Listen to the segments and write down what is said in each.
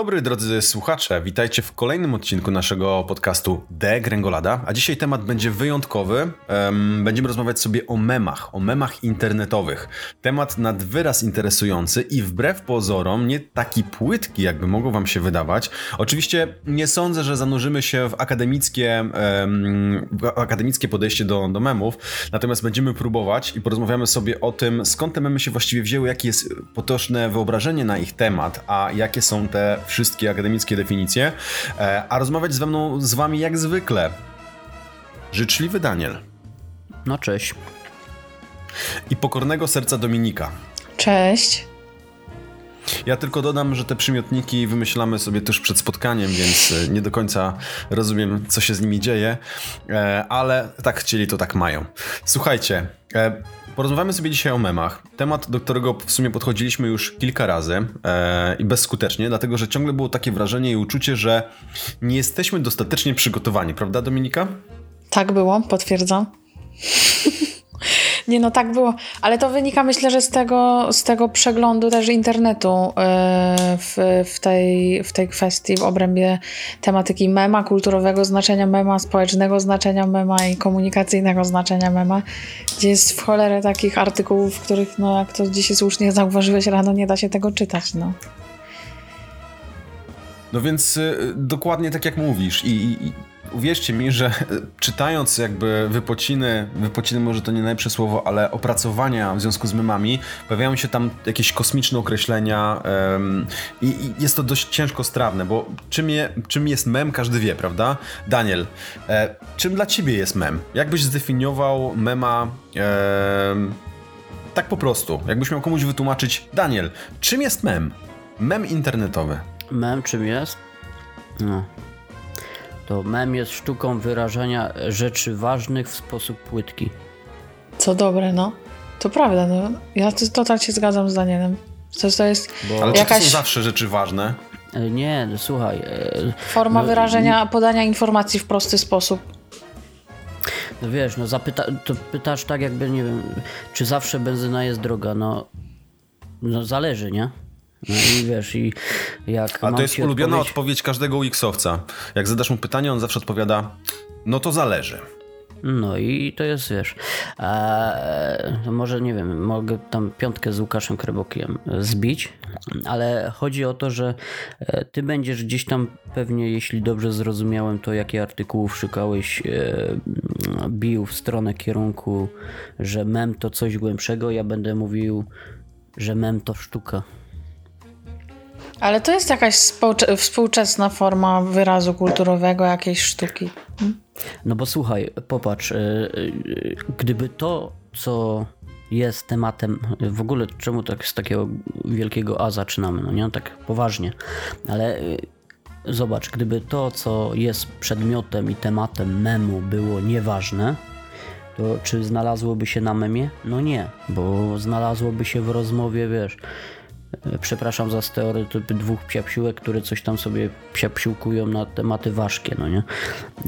dobry, drodzy słuchacze. Witajcie w kolejnym odcinku naszego podcastu De Gręgolada. A dzisiaj temat będzie wyjątkowy. Będziemy rozmawiać sobie o memach, o memach internetowych. Temat nad wyraz interesujący i wbrew pozorom nie taki płytki, jakby mogło wam się wydawać. Oczywiście nie sądzę, że zanurzymy się w akademickie, akademickie podejście do, do memów, natomiast będziemy próbować i porozmawiamy sobie o tym, skąd te memy się właściwie wzięły, jakie jest potoczne wyobrażenie na ich temat, a jakie są te wszystkie akademickie definicje, e, a rozmawiać ze mną, z wami jak zwykle. Życzliwy Daniel. No cześć. I pokornego serca Dominika. Cześć. Ja tylko dodam, że te przymiotniki wymyślamy sobie też przed spotkaniem, więc e, nie do końca rozumiem, co się z nimi dzieje, e, ale tak chcieli, to tak mają. Słuchajcie, Porozmawiamy sobie dzisiaj o memach. Temat, do którego w sumie podchodziliśmy już kilka razy e, i bezskutecznie, dlatego że ciągle było takie wrażenie i uczucie, że nie jesteśmy dostatecznie przygotowani, prawda Dominika? Tak było, potwierdzam. Nie, no tak było, ale to wynika myślę, że z tego, z tego przeglądu też internetu e, w, w, tej, w tej kwestii, w obrębie tematyki mema, kulturowego znaczenia mema, społecznego znaczenia mema i komunikacyjnego znaczenia mema, gdzie jest w cholerę takich artykułów, w których, no jak to dzisiaj słusznie zauważyłeś rano, nie da się tego czytać, no. No więc y, dokładnie tak jak mówisz i, i uwierzcie mi, że czytając jakby wypociny, wypociny może to nie najlepsze słowo, ale opracowania w związku z memami, pojawiają się tam jakieś kosmiczne określenia um, i, i, jest to dość ciężko strawne, bo czym, je, czym jest mem, każdy wie, prawda? Daniel, e, czym dla ciebie jest mem? Jak byś zdefiniował mema e, tak po prostu? Jakbyś miał komuś wytłumaczyć, Daniel, czym jest mem? Mem internetowy. Mem czym jest? No, to mem jest sztuką wyrażania rzeczy ważnych w sposób płytki. Co dobre, no. To prawda, no. Ja to, to tak się zgadzam z Danielem. To, to jest Bo... Ale jakaś... czy to są zawsze rzeczy ważne? E, nie, no, słuchaj. E, Forma no, wyrażenia, podania informacji w prosty sposób. No wiesz, no zapyta, to pytasz tak jakby, nie wiem, czy zawsze benzyna jest droga, no, no zależy, nie? No i wiesz, i jak. A to jest ulubiona odpowiedź... odpowiedź każdego UX-owca. Jak zadasz mu pytanie, on zawsze odpowiada: No to zależy. No i to jest, wiesz, e, może nie wiem, mogę tam piątkę z Łukaszem Krebokiem zbić, ale chodzi o to, że e, ty będziesz gdzieś tam pewnie, jeśli dobrze zrozumiałem to, jakie artykułów szukałeś, e, bił w stronę kierunku, że mem to coś głębszego, ja będę mówił, że mem to sztuka. Ale to jest jakaś współczesna forma wyrazu kulturowego, jakiejś sztuki. Hmm? No bo słuchaj, popatrz, e, e, gdyby to, co jest tematem, w ogóle czemu tak z takiego wielkiego A zaczynamy, no nie, no tak poważnie, ale e, zobacz, gdyby to, co jest przedmiotem i tematem memu było nieważne, to czy znalazłoby się na memie? No nie, bo znalazłoby się w rozmowie, wiesz, przepraszam za stereotypy dwóch psiapsiłek, które coś tam sobie psiapsiłkują na tematy ważkie, no nie?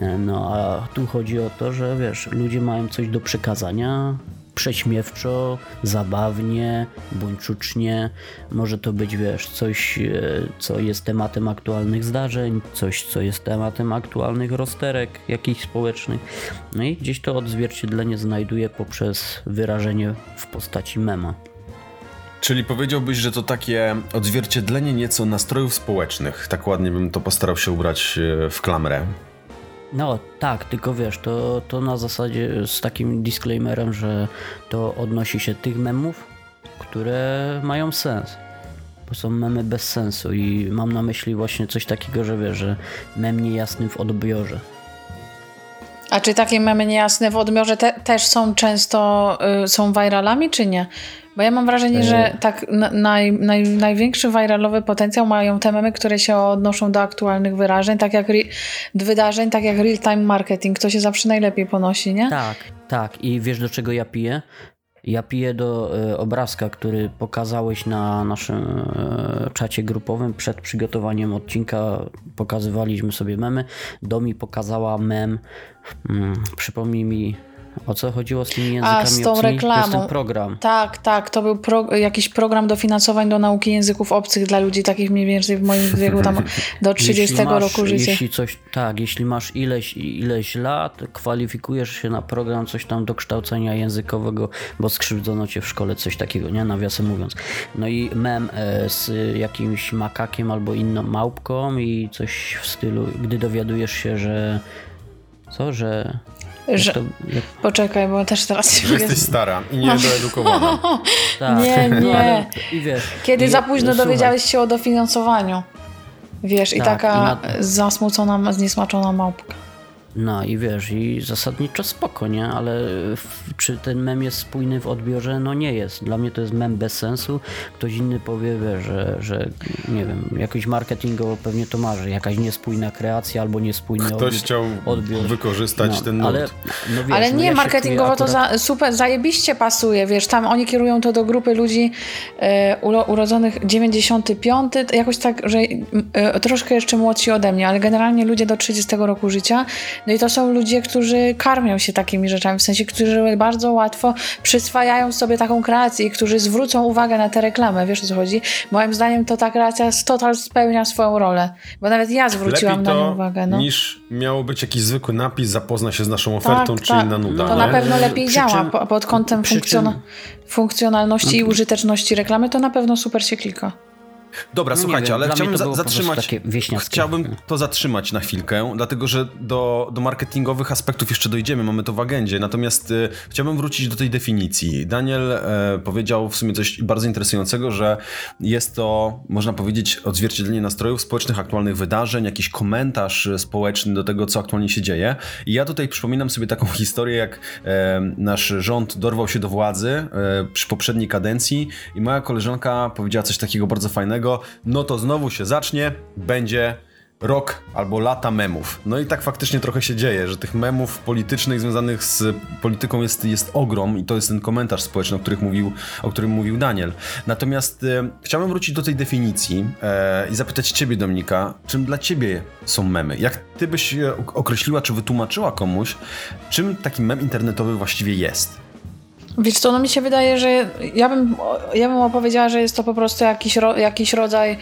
E, no a tu chodzi o to, że wiesz, ludzie mają coś do przekazania, prześmiewczo, zabawnie, buńczucznie. Może to być, wiesz, coś, e, co jest tematem aktualnych zdarzeń, coś, co jest tematem aktualnych rozterek jakichś społecznych. No i gdzieś to odzwierciedlenie znajduje poprzez wyrażenie w postaci mema. Czyli powiedziałbyś, że to takie odzwierciedlenie nieco nastrojów społecznych. Tak ładnie bym to postarał się ubrać e, w klamrę. No tak, tylko wiesz, to, to na zasadzie z takim disclaimerem, że to odnosi się tych memów, które mają sens. Bo są memy bez sensu i mam na myśli właśnie coś takiego, że wiesz, że mem niejasny w odbiorze. A czy takie memy niejasne w odbiorze te, też są często, y, są viralami, czy nie? Bo ja mam wrażenie, że e. tak naj, naj, największy viralowy potencjał mają te memy, które się odnoszą do aktualnych wyrażeń, tak jak wydarzeń, tak jak real-time marketing. To się zawsze najlepiej ponosi, nie? Tak, tak. I wiesz do czego ja piję? Ja piję do y, obrazka, który pokazałeś na naszym y, czacie grupowym przed przygotowaniem odcinka. Pokazywaliśmy sobie memy. Domi pokazała mem. Mm, przypomnij mi O co chodziło z tymi językami A, z tą obcymi? reklamą. To program. Tak, tak, to był pro, jakiś program dofinansowań do nauki języków obcych dla ludzi takich mniej więcej w moim wieku, tam do 30 Jeśli masz- roku życia. Jeśli coś, tak, jeśli masz ileś, ileś lat, kwalifikujesz się na program coś tam do kształcenia językowego, bo skrzywdzono cię w szkole, coś takiego, nie? Nawiasem mówiąc. No i mem e, z jakimś makakiem albo inną małpką i coś w stylu, gdy dowiadujesz się, że co, że... Że- jak, Poczekaj, bo też teraz Że jesteś stara i niedoedukowana. tak, Nie, nie. I wiesz... Kiedy i, za późno słuchaj, dowiedziałeś się o dofinansowaniu. Wiesz, i Tak, taka i na- zasmucona, zniesmaczona małpka. No i wiesz, i zasadniczo spoko, nie? Ale w, czy ten mem jest spójny w odbiorze? No nie jest. Dla mnie to jest mem bez sensu. Ktoś inny powie, wiesz, że, że nie wiem, jakoś marketingowo pewnie to marzy. Jakaś niespójna kreacja albo niespójny Ktoś odbiór. chciał odbiór. wykorzystać no, ten ale, nurt. no wiesz, Ale no nie, ja marketingowo czuję to akurat- za, super, zajebiście pasuje, wiesz, tam oni kierują to do grupy ludzi e, uro, urodzonych 95, to jakoś tak, że e, troszkę jeszcze młodsi ode mnie, ale generalnie ludzie do 30 roku życia, no i to są ludzie, którzy karmią się takimi rzeczami, w sensie, którzy bardzo łatwo przyswajają sobie taką kreację i którzy zwrócą uwagę na tę reklamę, wiesz o co chodzi? Moim zdaniem to ta kreacja total spełnia swoją rolę, bo nawet ja zwróciłam Lepiej na nią to uwagę, no. niż miało być jakiś zwykły napis, zapozna się z naszą ofertą, czy inna nuda. To No, na nie? pewno lepiej Przy działa czym- po, pod kątem funkcjonalności i użyteczności reklamy, to na pewno super się klika. Dobra, No słuchajcie, wiem, ale chciałbym to zatrzymać. Chciałbym to zatrzymać na chwilkę, dlatego że do, do marketingowych aspektów jeszcze dojdziemy, mamy to w agendzie. Natomiast y, chciałbym wrócić do tej definicji. Daniel e, powiedział w sumie coś bardzo interesującego, że jest to, można powiedzieć, odzwierciedlenie nastrojów społecznych, aktualnych wydarzeń, jakiś komentarz e, społeczny do tego, co aktualnie się dzieje. I ja tutaj przypominam sobie taką historię, jak e, nasz rząd dorwał się do władzy e, przy poprzedniej kadencji i moja koleżanka powiedziała coś takiego bardzo fajnego, no to znowu się zacznie, będzie rok albo lata memów. No i tak faktycznie trochę się dzieje, że tych memów politycznych związanych z polityką jest, jest ogrom i to jest ten komentarz społeczny, o, których mówił, o którym mówił Daniel. Natomiast e, chciałbym wrócić do tej definicji e, i zapytać ciebie, Dominika, czym dla ciebie są memy? Jak ty byś e, określiła, czy wytłumaczyła komuś, czym taki mem internetowy właściwie jest? Wiesz co, no mi się wydaje, że ja bym, ja bym opowiedziała, że jest to po prostu jakiś, ro, jakiś rodzaj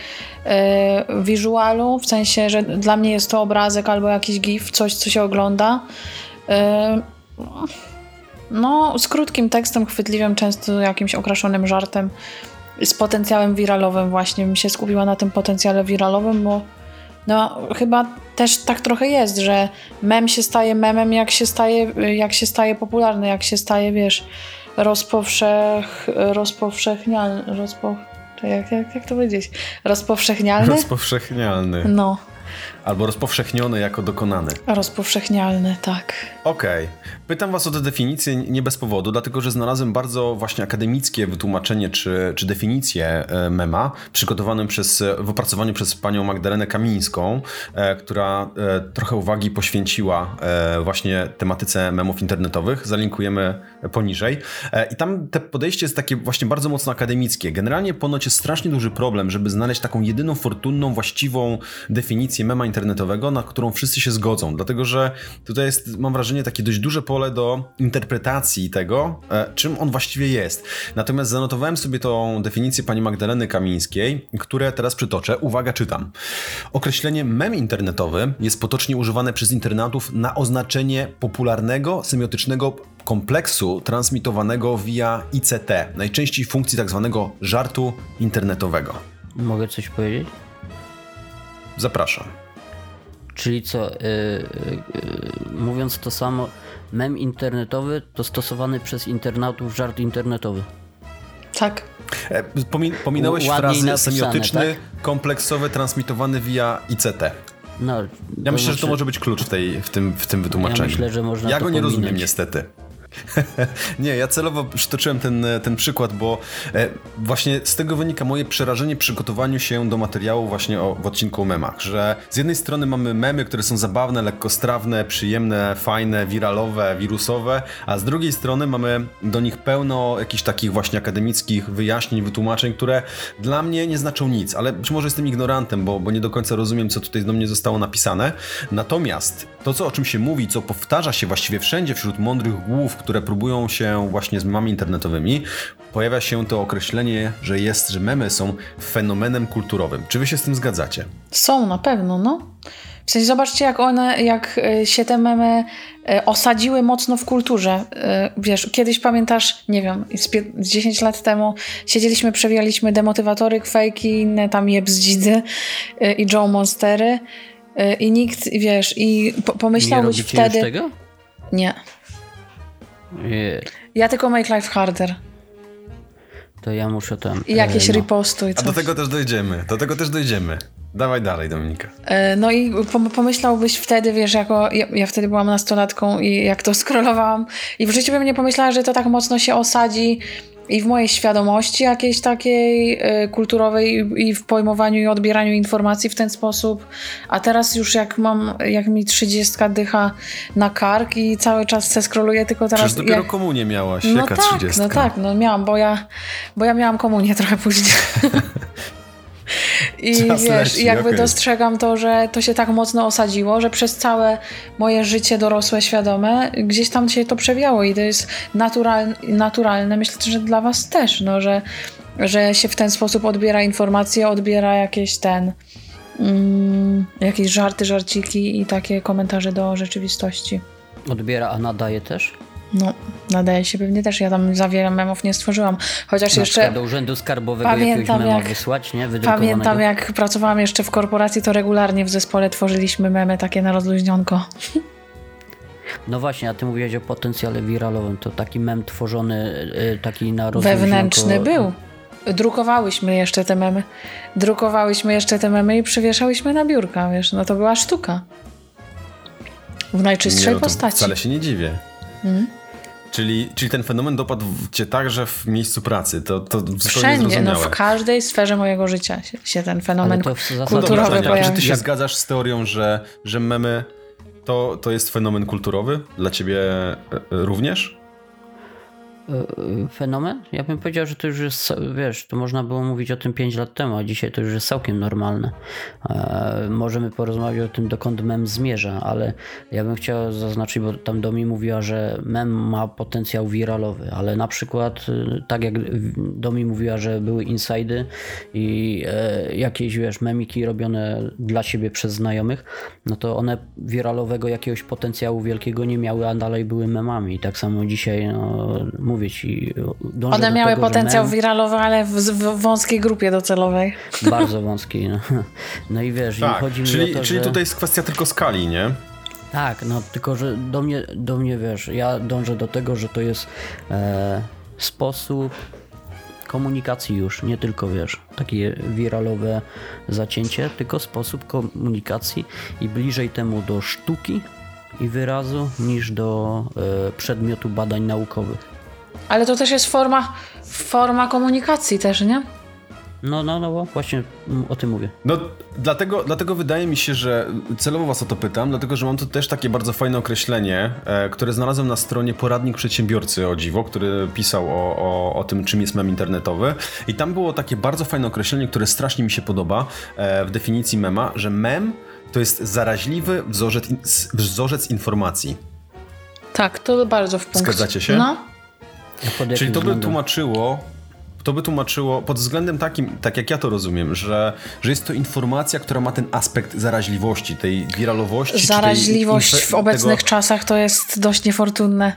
e, wizualu, w sensie, że dla mnie jest to obrazek albo jakiś gif, coś, co się ogląda. E, no, z krótkim tekstem, chwytliwym, często jakimś okraszonym żartem, z potencjałem wiralowym właśnie. Bym się skupiła na tym potencjale wiralowym, bo no, chyba też tak trochę jest, że mem się staje memem, jak się staje, jak się staje popularny, jak się staje, wiesz, rozpowszech, rozpowszechnialny, rozpo, jak, jak, jak to powiedzieć? Rozpowszechnialny? Rozpowszechnialny. No, Albo rozpowszechniony jako dokonany. rozpowszechnialny, tak. Okej. Pytam was o tę definicję nie bez powodu, dlatego że znalazłem bardzo właśnie akademickie wytłumaczenie czy, czy definicję e, mema, przygotowanym przez, w opracowaniu przez panią Magdalenę Kamińską, e, która e, trochę uwagi poświęciła właśnie tematyce memów internetowych. Zalinkujemy poniżej. I tam te podejście jest takie właśnie bardzo mocno akademickie. Generalnie ponoć jest strasznie duży problem, żeby znaleźć taką jedyną fortunną, właściwą definicję mema internetowego, na którą wszyscy się zgodzą. Dlatego, że tutaj jest, mam wrażenie, takie dość duże pole do interpretacji tego, e, czym on właściwie jest. Natomiast zanotowałem sobie tą definicję pani Magdaleny Kamińskiej, które teraz przytoczę. Uwaga, czytam. Określenie mem internetowy jest potocznie używane przez internautów na oznaczenie popularnego, semiotycznego kompleksu transmitowanego via ICT, najczęściej funkcji tak zwanego żartu internetowego. Mogę coś powiedzieć? Zapraszam. Czyli co, y, y, y, mówiąc to samo, mem internetowy to stosowany przez internautów żart internetowy. Tak. E, Pomi pominąłeś frazy napisane, semiotyczny, tak? kompleksowy, transmitowany via ICT. No, Ja myślę, że to znaczy- może być klucz w, tej, w, tym, w tym wytłumaczeniu. myślę, że można Ja to go nie rozumiem niestety. nie, ja celowo przytoczyłem ten, ten przykład, bo e, właśnie z tego wynika moje przerażenie przygotowaniu się do materiału właśnie o, w odcinku o memach, że z jednej strony mamy memy, które są zabawne, lekkostrawne, przyjemne, fajne, wiralowe, wirusowe, a z drugiej strony mamy do nich pełno jakichś takich właśnie akademickich wyjaśnień, wytłumaczeń, które dla mnie nie znaczą nic, ale być może jestem ignorantem, bo, bo nie do końca rozumiem, co tutaj do mnie zostało napisane. Natomiast to, co, o czym się mówi, co powtarza się właściwie wszędzie wśród mądrych głów, które próbują się właśnie z memami internetowymi, pojawia się to określenie, że jest, że memy są fenomenem kulturowym. Czy wy się z tym zgadzacie? Są na pewno, no. W sensie zobaczcie, jak one, jak e, się te memy e, osadziły mocno w kulturze. E, wiesz, kiedyś pamiętasz, nie wiem, z, z 10 lat temu siedzieliśmy, przewijaliśmy demotywatory, fejki, inne tam jebzdzidy i Joe Monstery i nikt, wiesz, i po, pomyślałbyś nie wtedy... Już tego? Nie. Ja tylko make life harder. To ja muszę tam... I jakieś no. repostuj. A do tego też dojdziemy. Do tego też dojdziemy. Dawaj dalej, Dominika. No i pomyślałbyś wtedy, wiesz, jako ja, ja, wtedy byłam nastolatką i jak to skrolowałam i w życiu bym nie pomyślała, że to tak mocno się osadzi i w mojej świadomości jakiejś takiej y, kulturowej i w pojmowaniu i odbieraniu informacji w ten sposób. A teraz już jak mam, jak mi trzydziestka dycha na kark i cały czas se skroluję, tylko teraz... Przecież dopiero jak... komunię miałaś, no jaka tak? No tak, no miałam, bo ja, bo ja miałam komunię trochę później. I Czas wiesz, leci, jakby okay. dostrzegam to, że to się tak mocno osadziło, że przez całe moje życie dorosłe, świadome, gdzieś tam się to przewiało i to jest natural, naturalne. Myślę, że dla was też, no, że, że się w ten sposób odbiera informacje, odbiera jakieś ten mm, jakieś żarty, żarciki i takie komentarze do rzeczywistości. Odbiera, a nadaje też? No, nadaje się pewnie też. Ja tam za wiele memów nie stworzyłam. Chociaż Na jeszcze. do urzędu skarbowego jakiegoś mema jak, wysłać, nie? Pamiętam, jak pracowałam jeszcze w korporacji, to regularnie w zespole tworzyliśmy memy takie na rozluźnionko. No właśnie, a ty mówiłeś o potencjale wiralowym. To taki mem tworzony, taki na rozluźnionko... Wewnętrzny był. Drukowałyśmy jeszcze te memy. Drukowałyśmy jeszcze te memy i przywieszałyśmy na biurka, wiesz. No to była sztuka. W najczystszej nie, no postaci. Wcale się nie dziwię. Hmm? Czyli, czyli ten fenomen dopadł cię także w miejscu pracy. To, to Wszędzie, no w każdej sferze mojego życia się, się ten fenomen kulturowy no, pojawił. Czy ty się zgadzasz z teorią, że, że memy to, to jest fenomen kulturowy? Dla ciebie również? Fenomen? Ja bym powiedział, że to już jest, wiesz, to można było mówić o tym 5 lat temu, a dzisiaj to już jest całkiem normalne. E, możemy porozmawiać o tym, dokąd mem zmierza, ale ja bym chciał zaznaczyć, bo tam Domi mówiła, że mem ma potencjał wiralowy, ale na przykład tak jak Domi mówiła, że były insajdy i e, jakieś, wiesz, memiki robione dla siebie przez znajomych, no to one wiralowego jakiegoś potencjału wielkiego nie miały, a dalej były memami. Tak samo dzisiaj, no, mówię ci, One miały tego, potencjał mem... wiralowy, ale w, w, wąskiej grupie docelowej. Bardzo wąskiej. No, no i wiesz, tak, i chodzi czyli, mi o to, Czyli że... tutaj jest kwestia tylko skali, nie? Tak, no tylko, że do mnie, do mnie wiesz, ja dążę do tego, że to jest e, sposób komunikacji już, nie tylko wiesz, takie wiralowe zacięcie, tylko sposób komunikacji i bliżej temu do sztuki i wyrazu niż do e, przedmiotu badań naukowych. Ale to też jest forma, forma komunikacji też, nie? No, no, no, właśnie o tym mówię. No, dlatego, dlatego wydaje mi się, że celowo was o to pytam, dlatego że mam tu też takie bardzo fajne określenie, e, które znalazłem na stronie Poradnik Przedsiębiorcy o dziwo, który pisał o, o, o tym, czym jest mem internetowy. I tam było takie bardzo fajne określenie, które strasznie mi się podoba e, w definicji mema, że mem to jest zaraźliwy wzorzec, wzorzec informacji. Tak, to bardzo w punkt. Zgadzacie się? No. Czyli to by tłumaczyło, to by tłumaczyło pod względem takim, tak jak ja to rozumiem, że, że jest to informacja, która ma ten aspekt zaraźliwości, tej wiralowości. Zaraźliwość tej w obecnych tego... czasach to jest dość niefortunne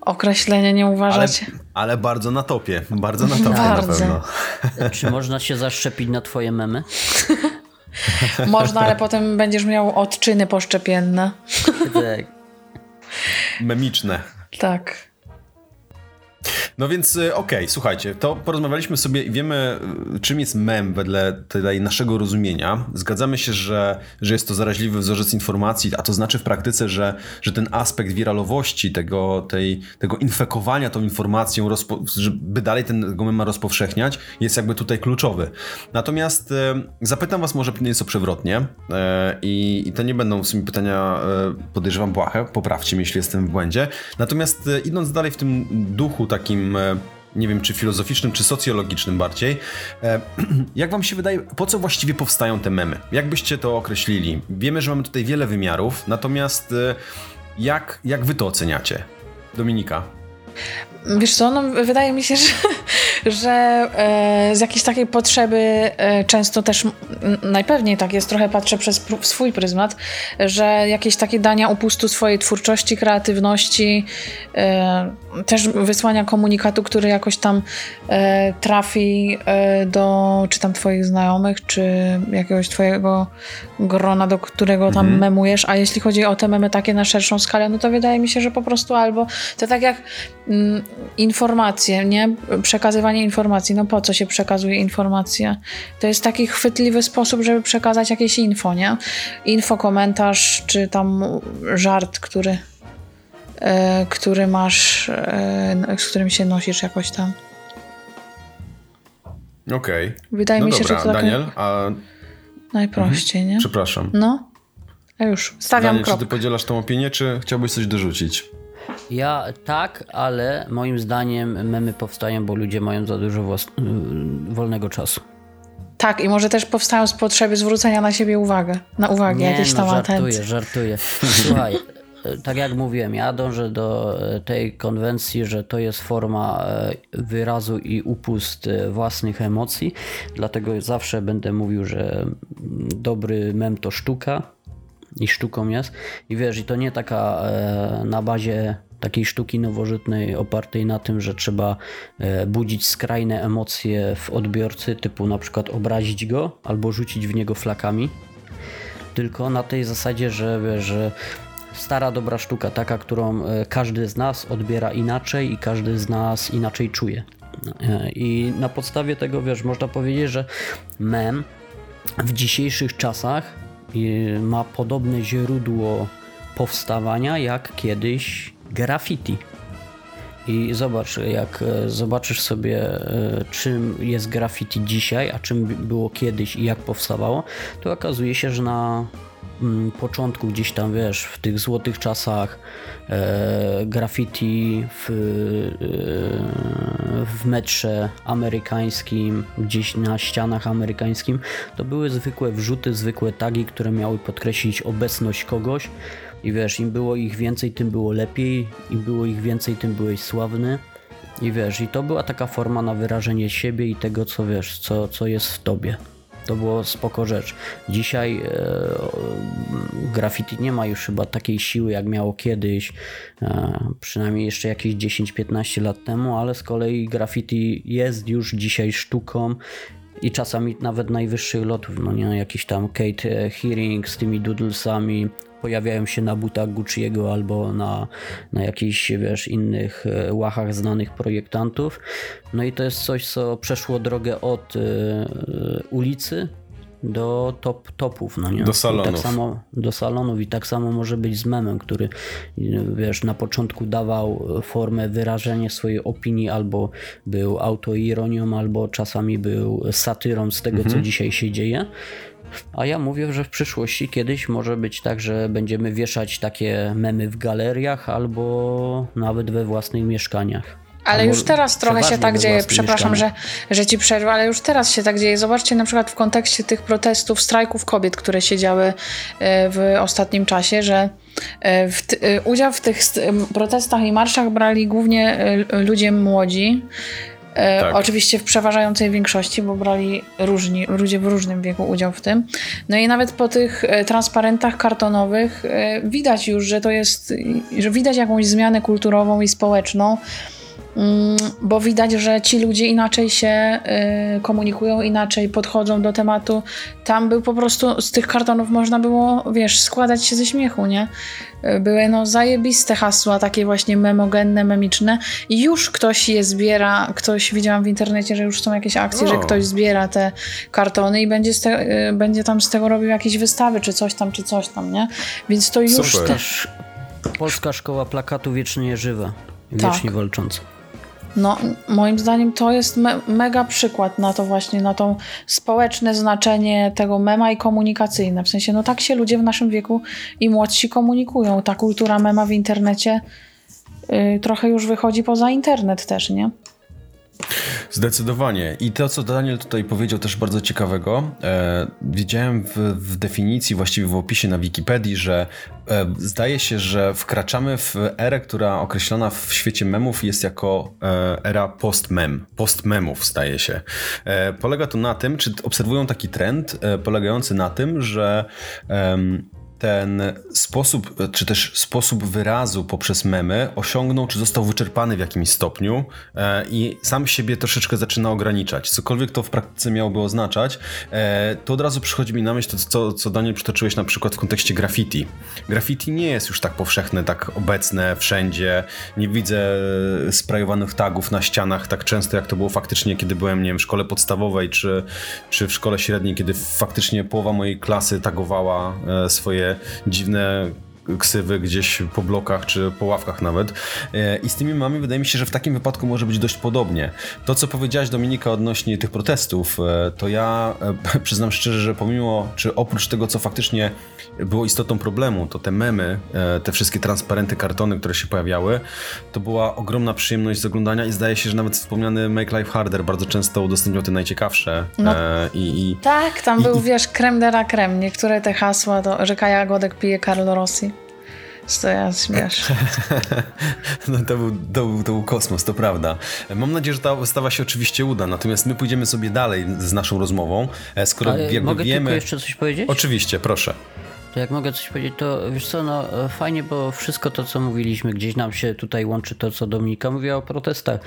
określenie, nie uważacie? Ale, ale bardzo na topie, bardzo na topie bardzo. na pewno. Czy można się zaszczepić na twoje memy? Można, ale potem będziesz miał odczyny poszczepienne. tak. Memiczne. Tak. No więc okej, okay, słuchajcie, to porozmawialiśmy sobie i wiemy, czym jest mem wedle tutaj naszego rozumienia. Zgadzamy się, że, że jest to zaraźliwy wzorzec informacji, a to znaczy w praktyce, że, że ten aspekt wiralowości, tego, tej, tego infekowania tą informacją, żeby dalej ten mema rozpowszechniać, jest jakby tutaj kluczowy. Natomiast e, zapytam was może nieco przewrotnie i, i to nie będą w sumie pytania, podejrzewam, błahe, poprawcie mnie, jeśli jestem w błędzie. Natomiast idąc dalej w tym duchu takim nie wiem, czy filozoficznym, czy socjologicznym bardziej. Jak wam się wydaje, po co właściwie powstają te memy? Jak byście to określili? Wiemy, że mamy tutaj wiele wymiarów, natomiast jak, jak wy to oceniacie? Dominika. Wiesz co, no, wydaje mi się, że, że e, z jakiejś takiej potrzeby e, często też, m, najpewniej tak jest, trochę patrzę przez pr- swój pryzmat, że jakieś takie dania upustu swojej twórczości, kreatywności, e, też wysłania komunikatu, który jakoś tam e, trafi e, do czy tam twoich znajomych, czy jakiegoś twojego grona, do którego tam Mhm. memujesz, a jeśli chodzi o te memy takie na szerszą skalę, no to wydaje mi się, że po prostu albo to tak jak mm, informacje, nie? Przekazywanie informacji. No po co się przekazuje informacje? To jest taki chwytliwy sposób, żeby przekazać jakieś info, nie? Info, komentarz, czy tam żart, który e, który masz, e, z którym się nosisz jakoś tam. Okej. Wydaje No mi się, dobra, że to Daniel, a najprościej, nie? przepraszam. No. A już, stawiam Daniel, czy ty podzielasz tą opinię, czy chciałbyś coś dorzucić? Ja tak, ale moim zdaniem memy powstają, bo ludzie mają za dużo włas- y, wolnego czasu. Tak, i może też powstają z potrzeby zwrócenia na siebie uwagę, na uwagę, jakieś tam no, żartuję, atencje. żartuję. Słuchaj, e, tak jak mówiłem, ja dążę do e, tej konwencji, że to jest forma wyrazu i upust własnych emocji, dlatego zawsze będę mówił, że mm, dobry mem to sztuka i sztuką jest. I wiesz, i to nie taka e, na bazie takiej sztuki nowożytnej opartej na tym, że trzeba e, budzić skrajne emocje w odbiorcy, typu na przykład obrazić go albo rzucić w niego flakami tylko na tej zasadzie, że wiesz, że stara dobra sztuka, taka, którą e, każdy z nas odbiera inaczej i każdy z nas inaczej czuje. E, I na podstawie tego, wiesz, można powiedzieć, że mem w dzisiejszych czasach ma podobne źródło powstawania jak kiedyś graffiti. I zobacz, jak e, zobaczysz sobie, e, czym jest graffiti dzisiaj, a czym było kiedyś i jak powstawało, to okazuje się, że na początku gdzieś tam, wiesz, w tych złotych czasach e, graffiti w, e, w metrze amerykańskim, gdzieś na ścianach amerykańskim, to były zwykłe wrzuty, zwykłe tagi, które miały podkreślić obecność kogoś. I wiesz, im było ich więcej, tym było lepiej, im było ich więcej, tym byłeś sławny. I wiesz, i to była taka forma na wyrażenie siebie i tego, co wiesz, co, co jest w tobie. To było spoko rzecz. Dzisiaj e, graffiti nie ma już chyba takiej siły, jak miało kiedyś, e, przynajmniej jeszcze jakieś 10-15 lat temu, ale z kolei graffiti jest już dzisiaj sztuką i czasami nawet najwyższych lotów, no nie, jakiś tam Kate Hearing z tymi doodlesami pojawiają się na butach Gucci'ego albo na, na jakichś, wiesz, innych e, łachach znanych projektantów. No i to jest coś, co przeszło drogę od e, ulicy do top, topów, no nie? Do I salonów. tak samo do salonów i tak samo może być z memem, który wiesz, na początku dawał formę wyrażenia swojej opinii albo był autoironią, albo czasami był satyrą z tego, co dzisiaj się dzieje. A ja mówię, że w przyszłości kiedyś może być tak, że będziemy wieszać takie memy w galeriach albo nawet we własnych mieszkaniach. Ale Albo już teraz trochę się tak dzieje, przepraszam, że, że ci przerwę, ale już teraz się tak dzieje. Zobaczcie na przykład w kontekście tych protestów, strajków kobiet, które się działy e, w ostatnim czasie, że e, w e, udział w tych protestach i marszach brali głównie ludzie młodzi. E, Tak. Oczywiście w przeważającej większości, bo brali różni, ludzie w różnym wieku udział w tym. No i nawet po tych e, transparentach kartonowych e, widać już, że to jest, że widać jakąś zmianę kulturową i społeczną. Mm, bo widać, że ci ludzie inaczej się y, komunikują, inaczej podchodzą do tematu. Tam był po prostu, z tych kartonów można było, wiesz, składać się ze śmiechu, nie? Y, Były no zajebiste hasła, takie właśnie memogenne, memiczne i już ktoś je zbiera, ktoś widziałam w internecie, że już są jakieś akcje, O. że ktoś zbiera te kartony i będzie, z te, y, będzie tam z tego robił jakieś wystawy, czy coś tam, czy coś tam, nie? Więc to już Super. Też polska szkoła plakatu wiecznie żywa, Tak. wiecznie walcząca. No, moim zdaniem to jest me mega przykład na to właśnie, na to społeczne znaczenie tego mema i komunikacyjne. W sensie, no tak się ludzie w naszym wieku i młodsi komunikują. Ta kultura mema w internecie y, trochę już wychodzi poza internet też, nie? Zdecydowanie. I to, co Daniel tutaj powiedział, też bardzo ciekawego. E, widziałem w, w, definicji, właściwie w opisie na Wikipedii, że e, zdaje się, że wkraczamy w erę, która określona w świecie memów jest jako e, era post-mem. Post-memów, zdaje się. E, polega to na tym, czy obserwują taki trend e, polegający na tym, że ten sposób, czy też sposób wyrazu poprzez memy osiągnął, czy został wyczerpany w jakimś stopniu e, i sam siebie troszeczkę zaczyna ograniczać. Cokolwiek to w praktyce miałoby oznaczać, e, to od razu przychodzi mi na myśl to, co, co Daniel przytoczyłeś na przykład w kontekście graffiti. Graffiti nie jest już tak powszechne, tak obecne wszędzie. Nie widzę sprayowanych tagów na ścianach tak często, jak to było faktycznie, kiedy byłem, nie wiem, w szkole podstawowej, czy, czy w szkole średniej, kiedy faktycznie połowa mojej klasy tagowała e, swoje dziwne ksywy gdzieś po blokach czy po ławkach nawet. E, I z tymi mamy wydaje mi się, że w takim wypadku może być dość podobnie. To, co powiedziałaś Dominika odnośnie tych protestów, e, to ja e, przyznam szczerze, że pomimo, czy oprócz tego, co faktycznie było istotą problemu, to te memy, te wszystkie transparenty, kartony, które się pojawiały, to była ogromna przyjemność z oglądania i zdaje się, że nawet wspomniany Make Life Harder bardzo często udostępniał te najciekawsze. No, i, i, tak, tam i, był, i, wiesz, krem de la creme. Niektóre te hasła to, że Kaja Godek pije Carlo Rossi. Co ja śmiesz. no to był, to, był, to był kosmos, to prawda. Mam nadzieję, że ta wystawa się oczywiście uda, natomiast my pójdziemy sobie dalej z naszą rozmową, e, skoro Ale jakby mogę wiemy... Mogę jeszcze coś powiedzieć? Oczywiście, proszę. To jak mogę coś powiedzieć, to wiesz co, no e, fajnie, bo wszystko to, co mówiliśmy, gdzieś nam się tutaj łączy to, co Dominika mówiła o protestach.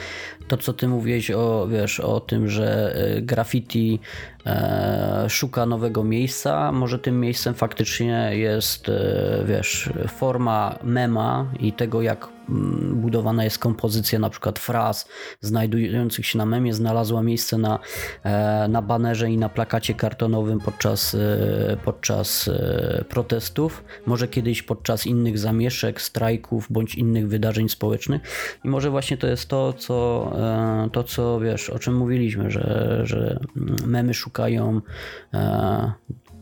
To, co ty mówiłeś o, wiesz, o tym, że e, graffiti szuka nowego miejsca. Może tym miejscem faktycznie jest, e, wiesz, forma mema i tego, jak mm, budowana jest kompozycja na przykład fraz znajdujących się na memie znalazła miejsce na, e, na banerze i na plakacie kartonowym podczas, e, podczas protestów, może kiedyś podczas innych zamieszek, strajków bądź innych wydarzeń społecznych i może właśnie to jest to, co, to, co wiesz, o czym mówiliśmy, że, że memy szukają szukają. E,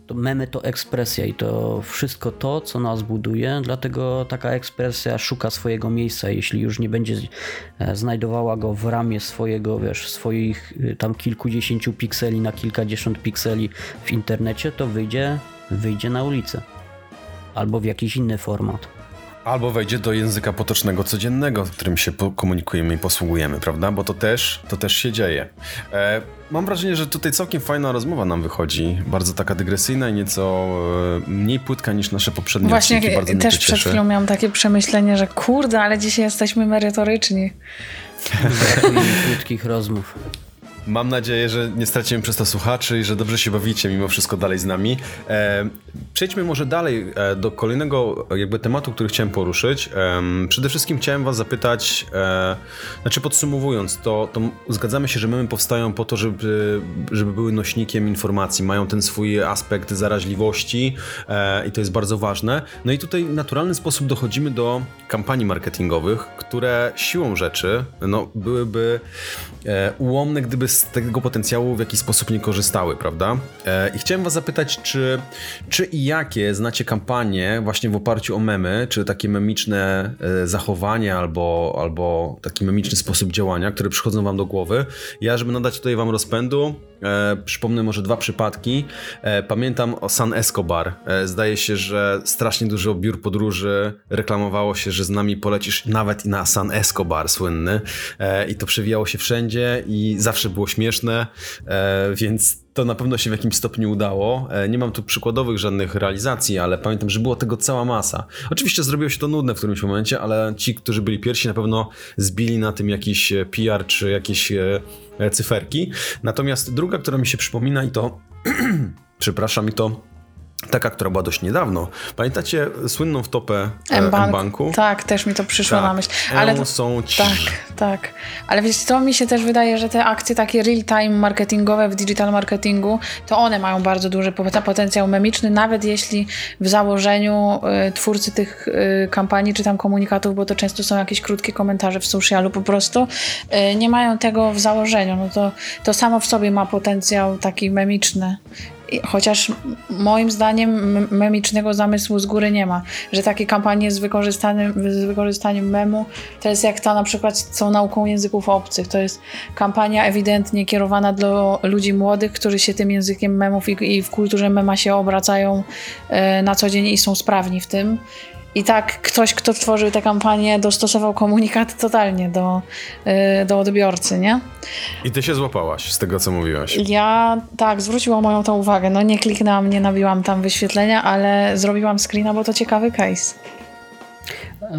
to memy to ekspresja i to wszystko to, co nas buduje, dlatego taka ekspresja szuka swojego miejsca. Jeśli już nie będzie e, znajdowała go w ramie swojego, wiesz, swoich y, tam kilkudziesięciu pikseli na kilkadziesiąt pikseli w internecie, to wyjdzie, wyjdzie na ulicę albo w jakiś inny format. Albo wejdzie do języka potocznego codziennego, w którym się komunikujemy i posługujemy, prawda? Bo to też, to też się dzieje. E, mam wrażenie, że tutaj całkiem fajna rozmowa nam wychodzi. Bardzo taka dygresyjna i nieco e, mniej płytka niż nasze poprzednie Właśnie odcinki. Właśnie też przed chwilą miałam takie przemyślenie, że kurde, ale dzisiaj jesteśmy merytoryczni. Brakuje płytkich rozmów. Mam nadzieję, że nie stracimy przez to słuchaczy i że dobrze się bawicie mimo wszystko dalej z nami. E, przejdźmy może dalej e, do kolejnego jakby tematu, który chciałem poruszyć. E, przede wszystkim chciałem was zapytać, e, znaczy podsumowując, to, to zgadzamy się, że memy powstają po to, żeby, żeby były nośnikiem informacji, mają ten swój aspekt zaraźliwości e, i to jest bardzo ważne. No i tutaj w naturalny sposób dochodzimy do kampanii marketingowych, które siłą rzeczy no, byłyby e, ułomne, gdyby z tego potencjału w jakiś sposób nie korzystały, prawda? E, I chciałem was zapytać, czy, czy i jakie znacie kampanie właśnie w oparciu o memy, czy takie memiczne e, zachowania albo, albo taki memiczny sposób działania, które przychodzą wam do głowy. Ja, żeby nadać tutaj wam rozpędu, E, przypomnę może dwa przypadki. E, pamiętam o San Escobar. E, zdaje się, że strasznie dużo biur podróży reklamowało się, że z nami polecisz nawet i na San Escobar słynny. E, I to przewijało się wszędzie i zawsze było śmieszne, e, więc to na pewno się w jakimś stopniu udało. E, nie mam tu przykładowych żadnych realizacji, ale pamiętam, że było tego cała masa. Oczywiście zrobiło się to nudne w którymś momencie, ale ci, którzy byli pierwsi, na pewno zbili na tym jakiś PR czy jakieś E, cyferki. Natomiast druga, która mi się przypomina i to, przepraszam, i to Taka, która była dość niedawno. Pamiętacie słynną wtopę e, M-Banku? Tak, też mi to przyszło tak. na myśl. Ale to, są ci... Tak, tak. Ale wiesz, to mi się też wydaje, że te akcje takie real-time marketingowe w digital marketingu, to one mają bardzo duży potencjał memiczny, nawet jeśli w założeniu y, twórcy tych y, kampanii czy tam komunikatów, bo to często są jakieś krótkie komentarze w socialu po prostu, nie mają tego w założeniu. No to, to samo w sobie ma potencjał taki memiczny chociaż moim zdaniem memicznego zamysłu z góry nie ma, że takie kampanie z wykorzystaniem, z wykorzystaniem memu to jest jak ta na przykład tą nauką języków obcych. To jest kampania ewidentnie kierowana do ludzi młodych, którzy się tym językiem memów i, i w kulturze mema się obracają e, na co dzień i są sprawni w tym. I tak ktoś, kto tworzył tę kampanię, dostosował komunikat totalnie do, y, do odbiorcy, nie? I ty się złapałaś z tego, co mówiłaś. Ja tak, zwróciłam moją tą uwagę. No nie kliknęłam, nie nabiłam tam wyświetlenia, ale zrobiłam screena, bo to ciekawy case.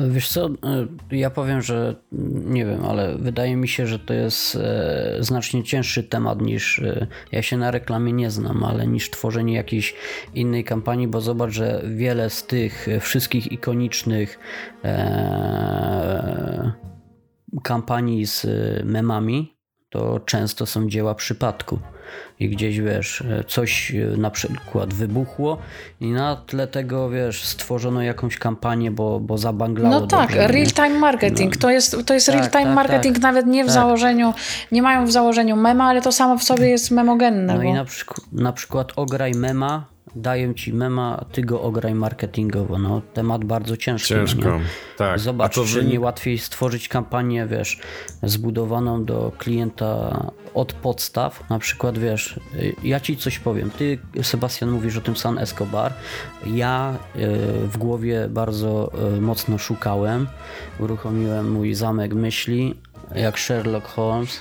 Wiesz co, ja powiem, że nie wiem, ale wydaje mi się, że to jest e, znacznie cięższy temat niż e, ja się na reklamie nie znam, ale niż tworzenie jakiejś innej kampanii, bo zobacz, że wiele z tych wszystkich ikonicznych e, kampanii z memami to często są dzieła przypadku i gdzieś wiesz, coś na przykład wybuchło i na tle tego wiesz, stworzono jakąś kampanię, bo, bo zabanglało. No tak, real-time marketing. No. To jest, to jest tak, real-time tak, marketing tak, nawet nie w tak. założeniu, nie mają w założeniu mema, ale to samo w sobie jest memogenne. No bo... i na, przyk- na przykład ograj mema daję ci mema, ty go ograj marketingowo. No, temat bardzo ciężki. No Ciężko, tak. Zobacz, czy nie łatwiej stworzyć kampanię, wiesz, zbudowaną do klienta od podstaw. Na przykład, wiesz, ja ci coś powiem. Ty, Sebastian, mówisz o tym San Escobar. Ja e, w głowie bardzo e, mocno szukałem. Uruchomiłem mój zamek myśli, jak Sherlock Holmes.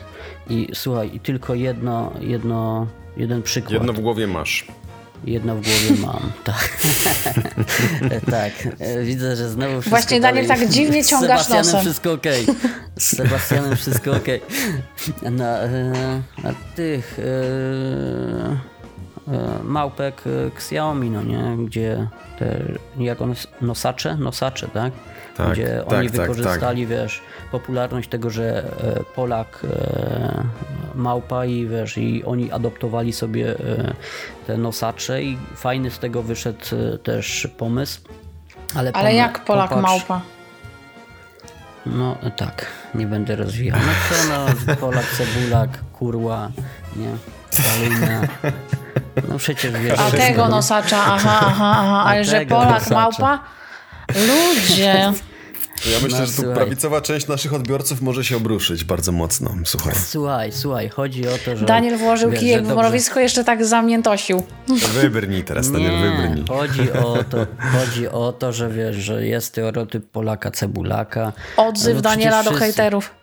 I słuchaj, i tylko jedno, jedno, jeden przykład. Jedno w głowie masz. Jedno w głowie mam, tak. tak, widzę, że znowu wszystko Właśnie Daniel tak dziwnie ciągasz Z Sebastianem nosem. wszystko ok. Z Sebastianem wszystko ok. Na, e, na tych e, e, małpek Xiaomi, no nie, gdzie te, jak one, nosacze, nosacze, tak? tak gdzie tak, oni tak, tak, wykorzystali, wiesz, popularność tego, że Polak małpa i wiesz, i oni adoptowali sobie te nosacze i fajny z tego wyszedł e, też pomysł. Ale, Ale jak Polak popatrz, małpa? No tak, nie będę rozwijał. No co no, Polak, cebulak, kurła, nie, Stalina. No przecież wiesz. A tego nosacza, aha, aha, aha, ale że Polak małpa? Ludzie. Ja myślę, no, że tu słuchaj. prawicowa część naszych odbiorców może się obruszyć bardzo mocno. Słuchaj. Słuchaj, słuchaj, chodzi o to, że. Daniel włożył wiesz, kijek w morowisko, jeszcze tak zamiętosił. Wybrnij teraz, Daniel, Nie, wybrnij. Chodzi o, to, chodzi o to, że wiesz, że jest stereotyp Polaka cebulaka. Odzyw no, Daniela do hejterów.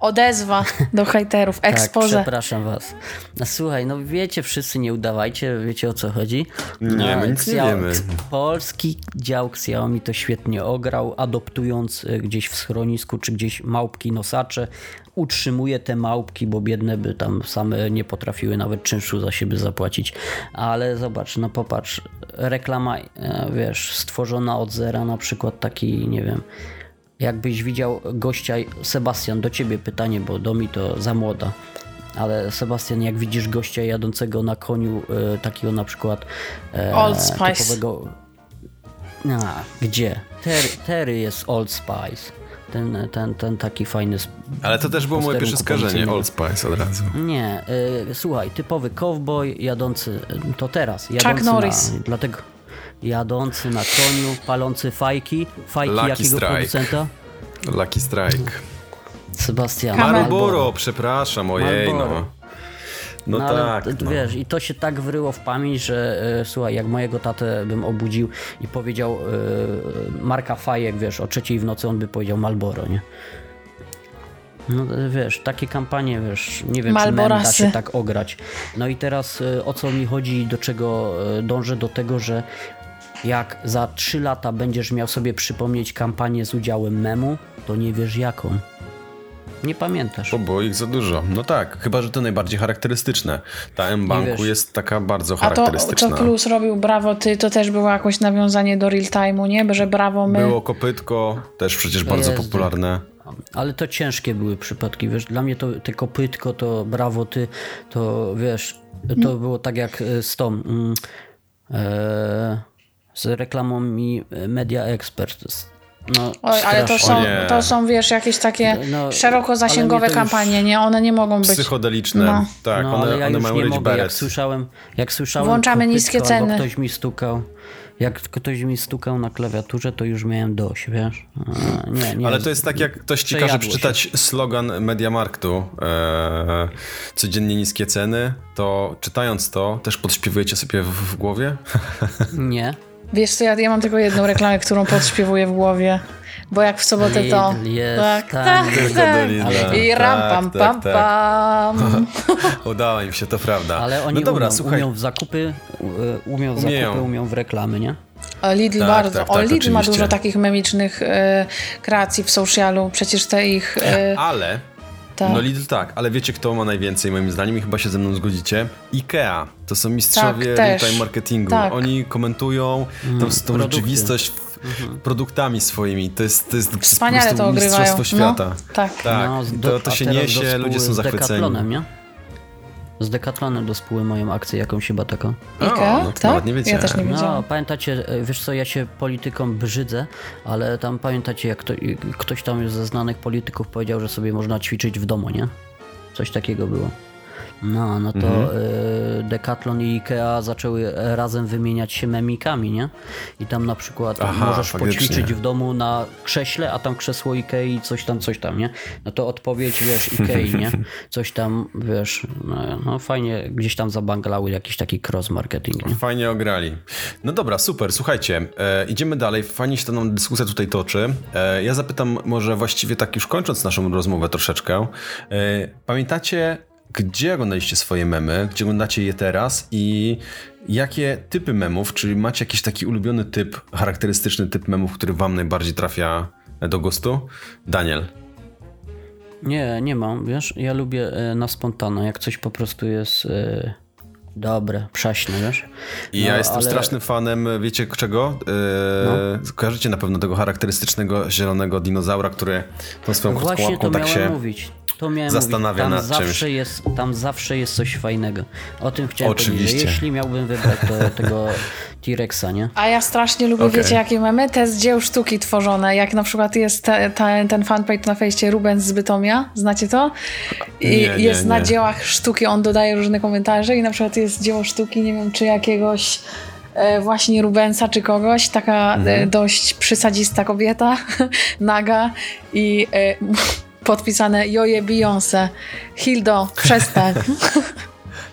Odezwa do hejterów, ekspoze. Tak, przepraszam was. No, słuchaj, no wiecie wszyscy, nie udawajcie, wiecie o co chodzi. Nie, my nic nie wiemy. Polski dział Xiaomi to świetnie ograł, adoptując e, gdzieś w schronisku, czy gdzieś małpki nosacze, utrzymuje te małpki, bo biedne by tam same nie potrafiły nawet czynszu za siebie zapłacić. Ale zobacz, no popatrz, reklama, e, wiesz, stworzona od zera, na przykład taki, nie wiem, jakbyś widział gościa, Sebastian, do ciebie pytanie, bo do mi to za młoda. Ale Sebastian, jak widzisz gościa jadącego na koniu, e, takiego na przykład e, Old Spice. typowego. A, gdzie? Terry, Terry jest Old Spice. Ten, ten, ten taki fajny. Ale to też było moje pierwsze skażenie, Old Spice od razu. Nie, y, słuchaj, typowy cowboy jadący, to teraz. Jadący Chuck Norris. Na, dlatego, jadący na koniu, palący fajki. Fajki Lucky jakiego strike. producenta? Lucky Strike. Sebastian. Marlboro, przepraszam, ojej no. No, no tak. no. Wiesz, i to się tak wryło w pamięć, że e, słuchaj, jak mojego tatę bym obudził i powiedział e, marka fajek, wiesz, o trzeciej w nocy on by powiedział Malboro, nie? No wiesz, takie kampanie, wiesz, nie wiem, Malborasy. czy da się tak ograć. No i teraz e, o co mi chodzi, do czego e, dążę? Do tego, że jak za 3 lata będziesz miał sobie przypomnieć kampanię z udziałem memu, to nie wiesz jaką. Nie pamiętasz. O, bo ich za dużo. No tak, chyba, że to najbardziej charakterystyczne. Ta M-Banku jest taka bardzo charakterystyczna. A to, to Plus robił Brawo Ty, to też było jakoś nawiązanie do real time'u, nie? Że Brawo My... Było Kopytko, też przecież to bardzo jest. popularne. Ale to ciężkie były przypadki, wiesz, dla mnie to te Kopytko, to Brawo Ty, to wiesz, to hmm. było tak jak z tą... Mm, e, z reklamą mi Media Expert. No, Oj, ale to są, to są, wiesz, jakieś takie No, szeroko zasięgowe kampanie, nie? One nie mogą być... Psychodeliczne, No. tak, no, one, ale ja one już mają nie być mogę, jak słyszałem, jak słyszałem Włączamy niskie ceny. ktoś mi stukał, jak ktoś mi stukał na klawiaturze, to już miałem dość, wiesz? Nie, nie. Ale to jest tak, jak ktoś ci każe przeczytać slogan Mediamarktu, e, codziennie niskie ceny, to czytając to, też podśpiewujecie sobie w, w głowie? Nie. Wiesz co, ja, ja mam tylko jedną reklamę, którą podśpiewuję w głowie. Bo jak w sobotę to... Lidl jest tak, tam, tak, tak. do Lidla. I ram Tak, pam tak, pam tak. pam. Udało im się, to prawda. Ale oni no dobra, umią, słuchaj, umią w zakupy, y, umią w Umieją. zakupy, umią w reklamy, nie? O, Lidl Tak, bardzo. tak, o, tak, Lidl ma dużo takich memicznych e, kreacji w socialu. Przecież te ich... E, ale... tak. No Lidl tak, ale wiecie kto ma najwięcej moim zdaniem i chyba się ze mną zgodzicie? Ikea. To są mistrzowie Tak, real-time marketingu. Tak. Oni komentują tą, tą produkty. rzeczywistość w, produktami swoimi. To jest, to jest po Wspaniale prostu to ogrywają. mistrzostwo świata. No, tak. Tak, No, z- to, to się niesie, ludzie są z zachwyceni. Nie? Z Decathlonem do spóły mają akcję jakąś chyba taką. Ikea? no to tak? nie ja wiedziałem. też nie No, wiedziałam. pamiętacie, e, wiesz co, ja się polityką brzydzę, ale tam pamiętacie, jak to, ktoś tam ze znanych polityków powiedział, że sobie można ćwiczyć w domu, nie? Coś takiego było. No, no to Mhm. y, Decathlon i Ikea zaczęły razem wymieniać się memikami, nie? I tam na przykład Aha, możesz faktycznie. poćwiczyć w domu na krześle, a tam krzesło Ikei, coś tam, coś tam, nie? No to odpowiedź, wiesz, Ikei, nie? Coś tam, wiesz, no, no fajnie gdzieś tam zabanglały jakiś taki cross-marketing, nie? Fajnie ograli. No dobra, super. Słuchajcie, e, idziemy dalej. Fajnie się ta nam dyskusja tutaj toczy. E, ja zapytam może właściwie tak już kończąc naszą rozmowę troszeczkę. E, pamiętacie, gdzie oglądaliście swoje memy? Gdzie oglądacie je teraz? I jakie typy memów? Czy macie jakiś taki ulubiony typ, charakterystyczny typ memów, który wam najbardziej trafia do gustu? Daniel. Nie, nie mam, wiesz, ja lubię e, na spontana, jak coś po prostu jest e, dobre, przaśne, wiesz. I No, ja jestem ale- No. strasznym fanem, wiecie czego? E, Kojarzycie na pewno tego charakterystycznego zielonego dinozaura, który tą swoją krótką Właśnie łapką to tak się... mówić. To miałem zastanawia mówić. nad Tam czymś. zawsze jest, Tam zawsze jest coś fajnego. O tym chciałem Oczywiście. powiedzieć, jeśli miałbym wybrać to, tego T-Rexa, nie? A ja strasznie lubię, Okej. wiecie, jakie mamy? Te z dzieł sztuki tworzone. Jak na przykład jest te, te, ten fanpage na fejście Rubens z Bytomia. Znacie to? I Nie, nie, jest na nie. dziełach sztuki, on dodaje różne komentarze i na przykład jest dzieło sztuki, nie wiem, czy jakiegoś e, właśnie Rubensa czy kogoś, taka Mhm. e, dość przysadzista kobieta, naga i e, podpisane Joje Beyoncé. Hildo, przestań.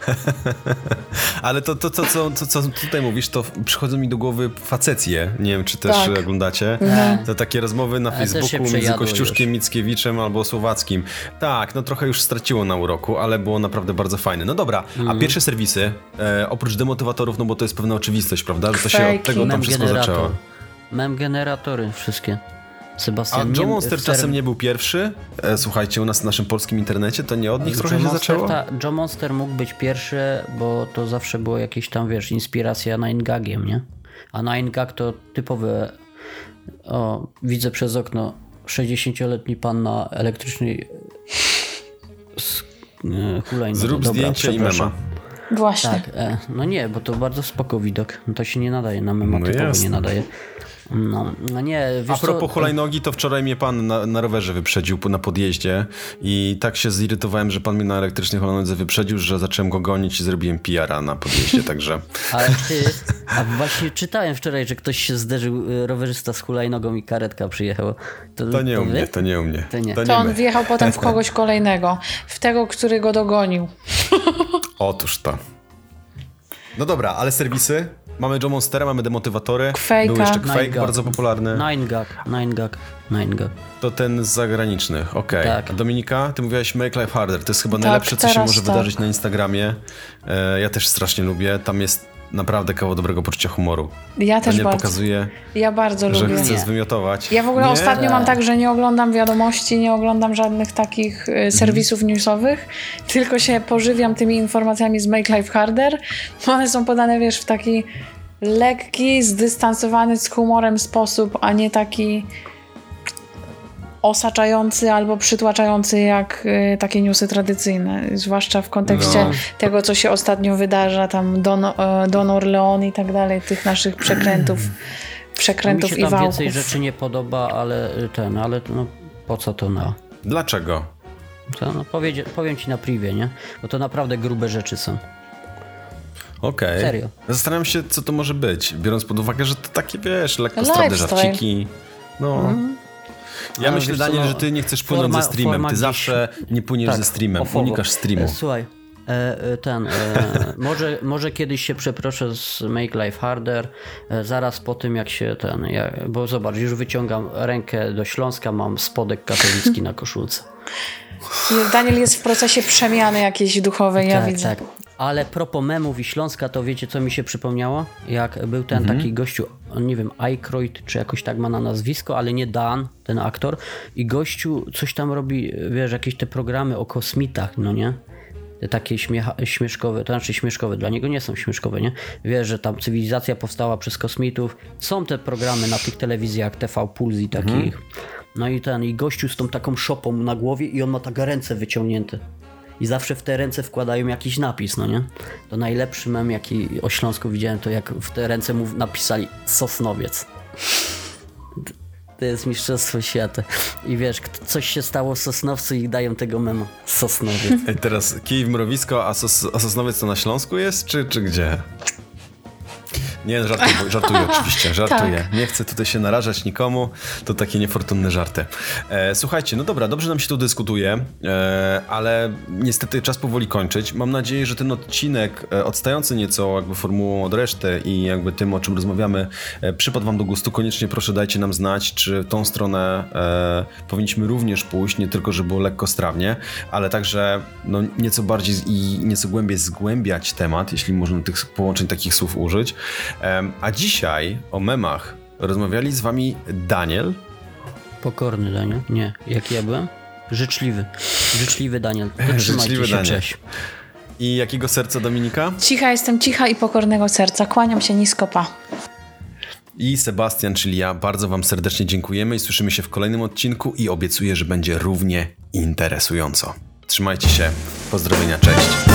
Ale to, to, to, co, to, co tutaj mówisz, to przychodzą mi do głowy facecje. Nie wiem, czy też Tak. oglądacie. Mhm. To takie rozmowy na Facebooku między Kościuszkiem, Mickiewiczem albo Słowackim. Tak, no trochę już straciło na uroku, ale było naprawdę bardzo fajne. No dobra, Mhm. a pierwsze serwisy, e, oprócz demotywatorów, no bo to jest pewna oczywistość, prawda? Że to się od tego tam wszystko zaczęło. Mem generatory wszystkie. A Sebastian Joe nie- Monster czasem nie był pierwszy? E, słuchajcie, u nas w naszym polskim internecie to nie od nich trochę Joe się Monster, zaczęło? Ta, Joe Monster mógł być pierwszy, bo to zawsze było jakieś tam, wiesz, inspiracja Nine Gagiem, nie? A Nine Gag to typowe... O, widzę przez okno 60-letni pan na elektrycznej s- e, hulajnodze. Zrób Dobra, zdjęcie i mema. Właśnie. Tak, e, no nie, bo to bardzo spoko widok. No to się nie nadaje na mema, No typowo jasne. nie nadaje. No, no nie, wiesz A propos co, hulajnogi, to wczoraj mnie pan na, na rowerze wyprzedził po- na podjeździe i tak się zirytowałem, że pan mnie na elektrycznej hulajnodze wyprzedził, że zacząłem go gonić i zrobiłem PR-a na podjeździe, także... Ale ty, a właśnie czytałem wczoraj, że ktoś się zderzył, y, rowerzysta z hulajnogą i karetka przyjechała. To, To nie u wy? mnie, to nie u mnie. To nie. To To on my. wjechał potem w kogoś kolejnego. W tego, który go dogonił. Otóż to. No dobra, ale serwisy? Mamy Joe Monstera, mamy demotywatory. Quake'a. Był jeszcze Nine Quake, Gag. bardzo popularny. Nine gag, nine gag, nine gag. To ten z zagranicznych, okej. Tak. A Dominika, ty mówiłaś Make Life Harder. To jest chyba Tak, najlepsze, co się może tak. wydarzyć na Instagramie. E, ja też strasznie lubię. Tam jest naprawdę kawał dobrego poczucia humoru. Ja też Daniel bardzo. pokazuje, Ja bardzo że lubię. chce zwymiotować. Ja w ogóle Nie? ostatnio mam tak, że nie oglądam wiadomości, nie oglądam żadnych takich y, serwisów newsowych, tylko się pożywiam tymi informacjami z Make Life Harder. One są podane, wiesz, w taki lekki, zdystansowany z humorem sposób, a nie taki osaczający albo przytłaczający jak y, takie newsy tradycyjne, zwłaszcza w kontekście No. tego, co się ostatnio wydarza, tam Don, e, Don Orleon i tak dalej, tych naszych przekrętów przekrętów mi się i tam wałków. więcej rzeczy nie podoba, ale y, ten, ale no, po co to na... Dlaczego? To, no, powiedz, powiem ci na privie, nie? Bo to naprawdę grube rzeczy są. Okej. Serio. Zastanawiam się, co to może być, biorąc pod uwagę, że to takie, wiesz, lekko strawne żarciki. No. Ja Ale myślę, Daniel, no, że ty nie chcesz płynąć forma- ze streamem. Ty zawsze nie płyniesz Tak, ze streamem, ofowo. unikasz streamu. E, Słuchaj, e, e, ten, e, może, może kiedyś się przeproszę z Make Life Harder, e, zaraz po tym jak się ten, ja, bo zobacz, już wyciągam rękę do Śląska, mam spodek katowicki na koszulce. Daniel jest w procesie przemiany jakiejś duchowej, ja tak, widzę. tak. Ale propos memów i Śląska, to wiecie co mi się przypomniało? Jak był ten Mhm. taki gościu, nie wiem, Aykroyd, czy jakoś tak ma na nazwisko, ale nie Dan, ten aktor. I gościu coś tam robi, wiesz, jakieś te programy o kosmitach, no nie? Te takie śmiecha, śmieszkowe, to znaczy śmieszkowe, dla niego nie są śmieszkowe, nie? Wiesz, że tam cywilizacja powstała przez kosmitów. Są te programy na tych telewizjach TV Puls i takich. No i ten, i gościu z tą taką szopą na głowie i on ma tak ręce wyciągnięte. I zawsze w te ręce wkładają jakiś napis, no nie? To najlepszy mem, jaki o Śląsku widziałem, to jak w te ręce mu napisali Sosnowiec. To jest mistrzostwo świata. I wiesz, coś się stało w Sosnowcu i dają tego mema. Sosnowiec. Ej, teraz kij w mrowisko, a, sos, a Sosnowiec to na Śląsku jest, czy, czy gdzie? Nie, żartuję, żartuję oczywiście, żartuję. Nie chcę tutaj się narażać nikomu, to takie niefortunne żarty. E, słuchajcie, no dobra, dobrze nam się tu dyskutuje, e, ale niestety czas powoli kończyć. Mam nadzieję, że ten odcinek, e, odstający nieco jakby formułą od reszty i jakby tym, o czym rozmawiamy, e, przypadł wam do gustu. Koniecznie proszę dajcie nam znać, czy w tą stronę e, powinniśmy również pójść, nie tylko, żeby było lekko strawnie, ale także no, nieco bardziej i nieco głębiej zgłębiać temat, jeśli można tych połączeń takich słów użyć. A dzisiaj o memach rozmawiali z wami Daniel, Pokorny Daniel? Nie. Jaki ja byłem? Życzliwy. Życzliwy Daniel. Trzymajcie Życzliwy się, Daniel. cześć. i jakiego serca Dominika? Cicha jestem, cicha i pokornego serca. Kłaniam się nisko, pa. I Sebastian, czyli ja, bardzo Wam serdecznie dziękujemy i słyszymy się w kolejnym odcinku i obiecuję, że będzie równie interesująco. Trzymajcie się, pozdrowienia, cześć.